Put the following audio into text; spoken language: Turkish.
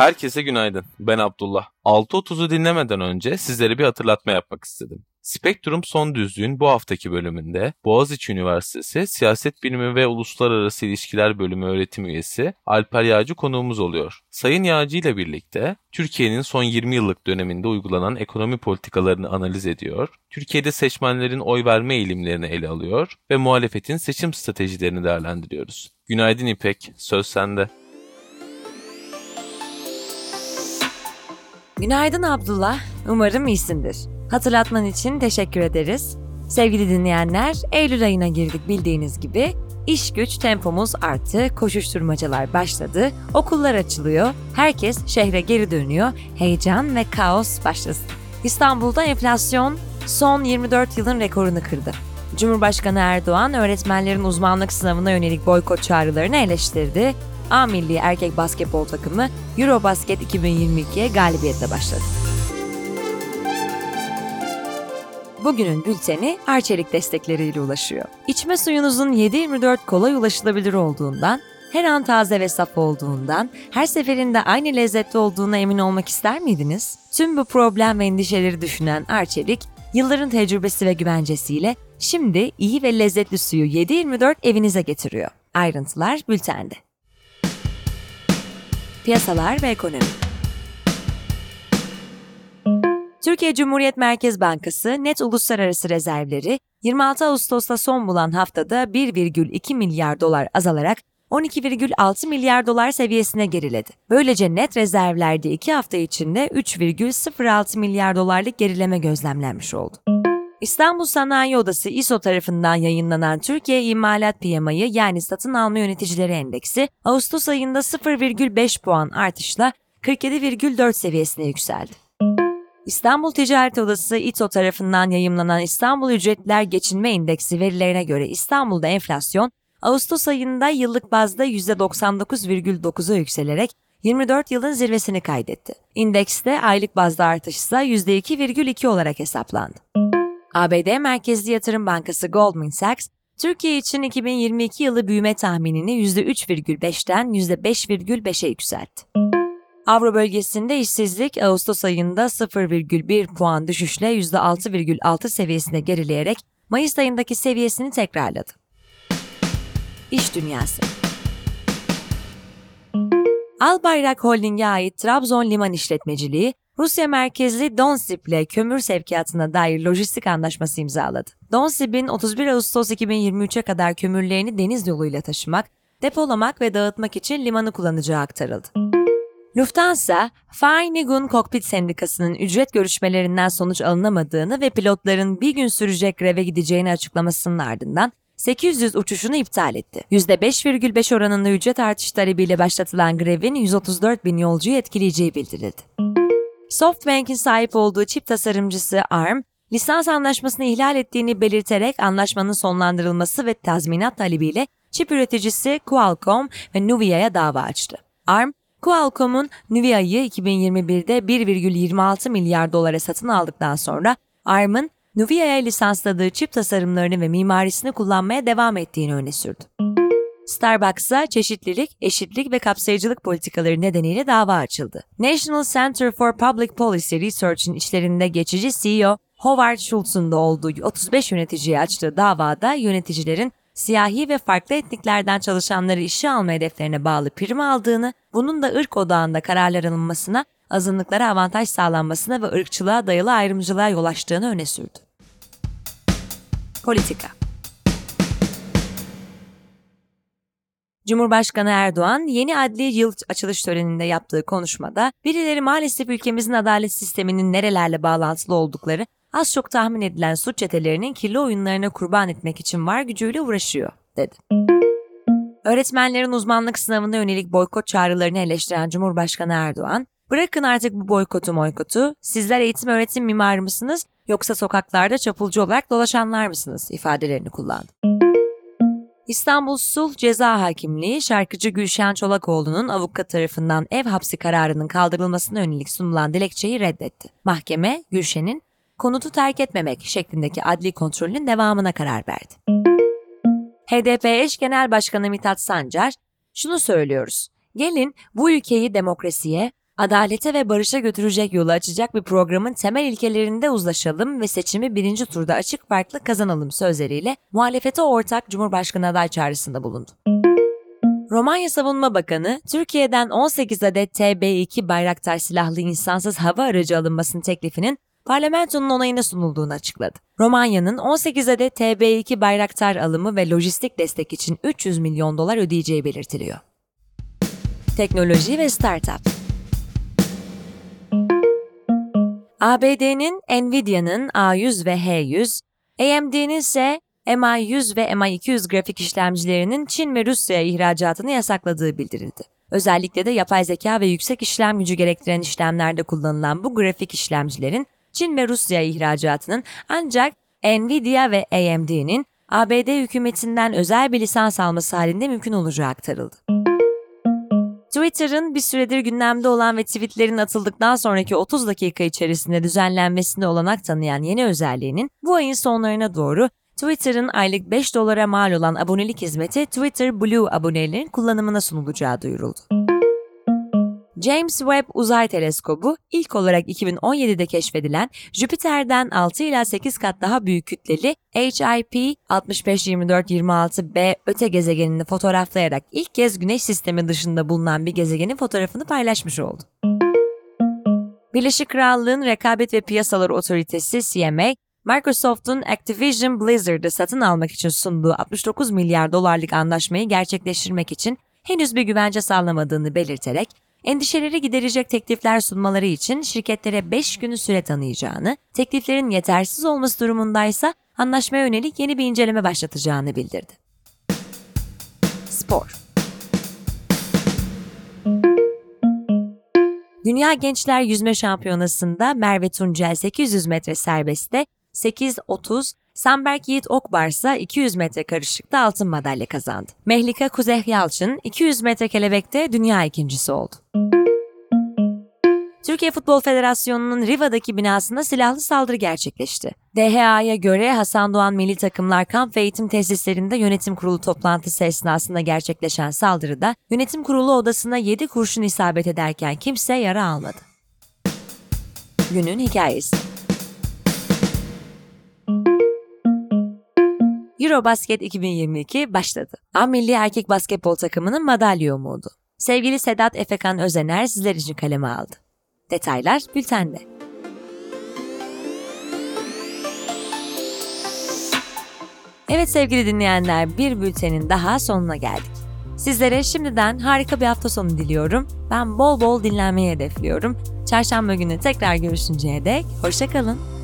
Herkese günaydın. Ben Abdullah. 6.30'u dinlemeden önce sizlere bir hatırlatma yapmak istedim. Spektrum Son Düzlüğün bu haftaki bölümünde Boğaziçi Üniversitesi Siyaset Bilimi ve Uluslararası İlişkiler Bölümü öğretim üyesi Alper Yağcı konuğumuz oluyor. Sayın Yağcı ile birlikte Türkiye'nin son 20 yıllık döneminde uygulanan ekonomi politikalarını analiz ediyor, Türkiye'de seçmenlerin oy verme eğilimlerini ele alıyor ve muhalefetin seçim stratejilerini değerlendiriyoruz. Günaydın İpek, söz sende. Günaydın Abdullah. Umarım iyisindir. Hatırlatman için teşekkür ederiz. Sevgili dinleyenler, Eylül ayına girdik bildiğiniz gibi. İş güç tempomuz arttı, koşuşturmacalar başladı, okullar açılıyor, herkes şehre geri dönüyor, heyecan ve kaos başlasın. İstanbul'da enflasyon son 24 yılın rekorunu kırdı. Cumhurbaşkanı Erdoğan öğretmenlerin uzmanlık sınavına yönelik boykot çağrılarını eleştirdi. A milli erkek basketbol takımı Eurobasket 2022'ye galibiyetle başladı. Bugünün bülteni Arçelik destekleriyle ulaşıyor. İçme suyunuzun 7-24 kolay ulaşılabilir olduğundan, her an taze ve saf olduğundan, her seferinde aynı lezzetli olduğuna emin olmak ister miydiniz? Tüm bu problem ve endişeleri düşünen Arçelik, yılların tecrübesi ve güvencesiyle şimdi iyi ve lezzetli suyu 7-24 evinize getiriyor. Ayrıntılar bültende. Piyasalar ve ekonomi Türkiye Cumhuriyet Merkez Bankası net uluslararası rezervleri 26 Ağustos'ta son bulan haftada 1,2 milyar dolar azalarak 12,6 milyar dolar seviyesine geriledi. Böylece net rezervlerde 2 hafta içinde 3,06 milyar dolarlık gerileme gözlemlenmiş oldu. İstanbul Sanayi Odası İSO tarafından yayınlanan Türkiye İmalat PMI'yi yani satın alma yöneticileri endeksi Ağustos ayında 0,5 puan artışla 47,4 seviyesine yükseldi. İstanbul Ticaret Odası İTO tarafından yayımlanan İstanbul Ücretler Geçinme İndeksi verilerine göre İstanbul'da enflasyon Ağustos ayında yıllık bazda %99,9'a yükselerek 24 yılın zirvesini kaydetti. İndekste aylık bazda artış ise %2,2 olarak hesaplandı. ABD Merkezli Yatırım Bankası Goldman Sachs, Türkiye için 2022 yılı büyüme tahminini %3,5'ten %5,5'e yükseltti. Avro bölgesinde işsizlik Ağustos ayında 0,1 puan düşüşle %6,6 seviyesine gerileyerek Mayıs ayındaki seviyesini tekrarladı. İş Dünyası Albayrak Holding'e ait Trabzon Liman İşletmeciliği, Rusya merkezli Donsip ile kömür sevkiyatına dair lojistik anlaşması imzaladı. Donsip'in 31 Ağustos 2023'e kadar kömürlerini deniz yoluyla taşımak, depolamak ve dağıtmak için limanı kullanacağı aktarıldı. Lufthansa, Vereinigung Kokpit Sendikası'nın ücret görüşmelerinden sonuç alınamadığını ve pilotların bir gün sürecek greve gideceğini açıklamasının ardından 800 uçuşunu iptal etti. %5,5 oranında ücret artış talebiyle başlatılan grevin 134 bin yolcuyu etkileyeceği bildirildi. SoftBank'in sahip olduğu çip tasarımcısı ARM, lisans anlaşmasını ihlal ettiğini belirterek anlaşmanın sonlandırılması ve tazminat talebiyle çip üreticisi Qualcomm ve Nuvia'ya dava açtı. ARM, Qualcomm'un Nuvia'yı 2021'de 1,26 milyar dolara satın aldıktan sonra ARM'ın Nuvia'ya lisansladığı çip tasarımlarını ve mimarisini kullanmaya devam ettiğini öne sürdü. Starbucks'a çeşitlilik, eşitlik ve kapsayıcılık politikaları nedeniyle dava açıldı. National Center for Public Policy Research'in içlerinde geçici CEO Howard Schultz'un da olduğu 35 yöneticiye açtığı davada yöneticilerin siyahi ve farklı etniklerden çalışanları işe alma hedeflerine bağlı prim aldığını, bunun da ırk odağında kararlar alınmasına, azınlıklara avantaj sağlanmasına ve ırkçılığa dayalı ayrımcılığa yol açtığını öne sürdü. Politika Cumhurbaşkanı Erdoğan yeni adli yıl açılış töreninde yaptığı konuşmada birileri maalesef ülkemizin adalet sisteminin nerelerle bağlantılı oldukları az çok tahmin edilen suç çetelerinin kirli oyunlarına kurban etmek için var gücüyle uğraşıyor, dedi. Öğretmenlerin uzmanlık sınavına yönelik boykot çağrılarını eleştiren Cumhurbaşkanı Erdoğan, bırakın artık bu boykotu boykotu, sizler eğitim öğretim mimarı mısınız yoksa sokaklarda çapulcu olarak dolaşanlar mısınız ifadelerini kullandı. İstanbul Sulh Ceza Hakimliği şarkıcı Gülşen Çolakoğlu'nun avukat tarafından ev hapsi kararının kaldırılmasına yönelik sunulan dilekçeyi reddetti. Mahkeme Gülşen'in konutu terk etmemek şeklindeki adli kontrolün devamına karar verdi. HDP eş genel başkanı Mithat Sancar, şunu söylüyoruz. Gelin bu ülkeyi demokrasiye, Adalete ve barışa götürecek yolu açacak bir programın temel ilkelerinde uzlaşalım ve seçimi birinci turda açık farklı kazanalım sözleriyle muhalefete ortak Cumhurbaşkanı aday çağrısında bulundu. Romanya Savunma Bakanı, Türkiye'den 18 adet TB2 Bayraktar silahlı insansız hava aracı alınmasının teklifinin parlamentonun onayına sunulduğunu açıkladı. Romanya'nın 18 adet TB2 Bayraktar alımı ve lojistik destek için 300 milyon dolar ödeyeceği belirtiliyor. Teknoloji ve Startup ABD'nin Nvidia'nın A100 ve H100, AMD'nin ise MI100 ve MI200 grafik işlemcilerinin Çin ve Rusya'ya ihracatını yasakladığı bildirildi. Özellikle de yapay zeka ve yüksek işlem gücü gerektiren işlemlerde kullanılan bu grafik işlemcilerin Çin ve Rusya ihracatının ancak Nvidia ve AMD'nin ABD hükümetinden özel bir lisans alması halinde mümkün olacağı aktarıldı. Twitter'ın bir süredir gündemde olan ve tweetlerin atıldıktan sonraki 30 dakika içerisinde düzenlenmesine olanak tanıyan yeni özelliğinin bu ayın sonlarına doğru Twitter'ın aylık 5 dolara mal olan abonelik hizmeti Twitter Blue abonelerin kullanımına sunulacağı duyuruldu. James Webb Uzay Teleskobu ilk olarak 2017'de keşfedilen Jüpiter'den 6 ila 8 kat daha büyük kütleli HIP 652426b öte gezegenini fotoğraflayarak ilk kez Güneş sistemi dışında bulunan bir gezegenin fotoğrafını paylaşmış oldu. Birleşik Krallığın Rekabet ve Piyasalar Otoritesi CMA, Microsoft'un Activision Blizzard'ı satın almak için sunduğu 69 milyar dolarlık anlaşmayı gerçekleştirmek için henüz bir güvence sağlamadığını belirterek endişeleri giderecek teklifler sunmaları için şirketlere 5 günü süre tanıyacağını, tekliflerin yetersiz olması durumundaysa anlaşmaya yönelik yeni bir inceleme başlatacağını bildirdi. Spor Dünya Gençler Yüzme Şampiyonası'nda Merve Tuncel 800 metre serbestte 8.30, Samberk Yiğit Okbar ise 200 metre karışıkta altın madalya kazandı. Mehlika Kuzeh Yalçın 200 metre kelebekte dünya ikincisi oldu. Türkiye Futbol Federasyonu'nun Riva'daki binasında silahlı saldırı gerçekleşti. DHA'ya göre Hasan Doğan Milli Takımlar kamp ve eğitim tesislerinde yönetim kurulu toplantısı esnasında gerçekleşen saldırıda yönetim kurulu odasına 7 kurşun isabet ederken kimse yara almadı. Günün hikayesi Eurobasket 2022 başladı. A milli erkek basketbol takımının madalya umudu. Sevgili Sedat Efekan Özener sizler için kaleme aldı. Detaylar bültende. Evet sevgili dinleyenler bir bültenin daha sonuna geldik. Sizlere şimdiden harika bir hafta sonu diliyorum. Ben bol bol dinlenmeyi hedefliyorum. Çarşamba günü tekrar görüşünceye dek hoşçakalın.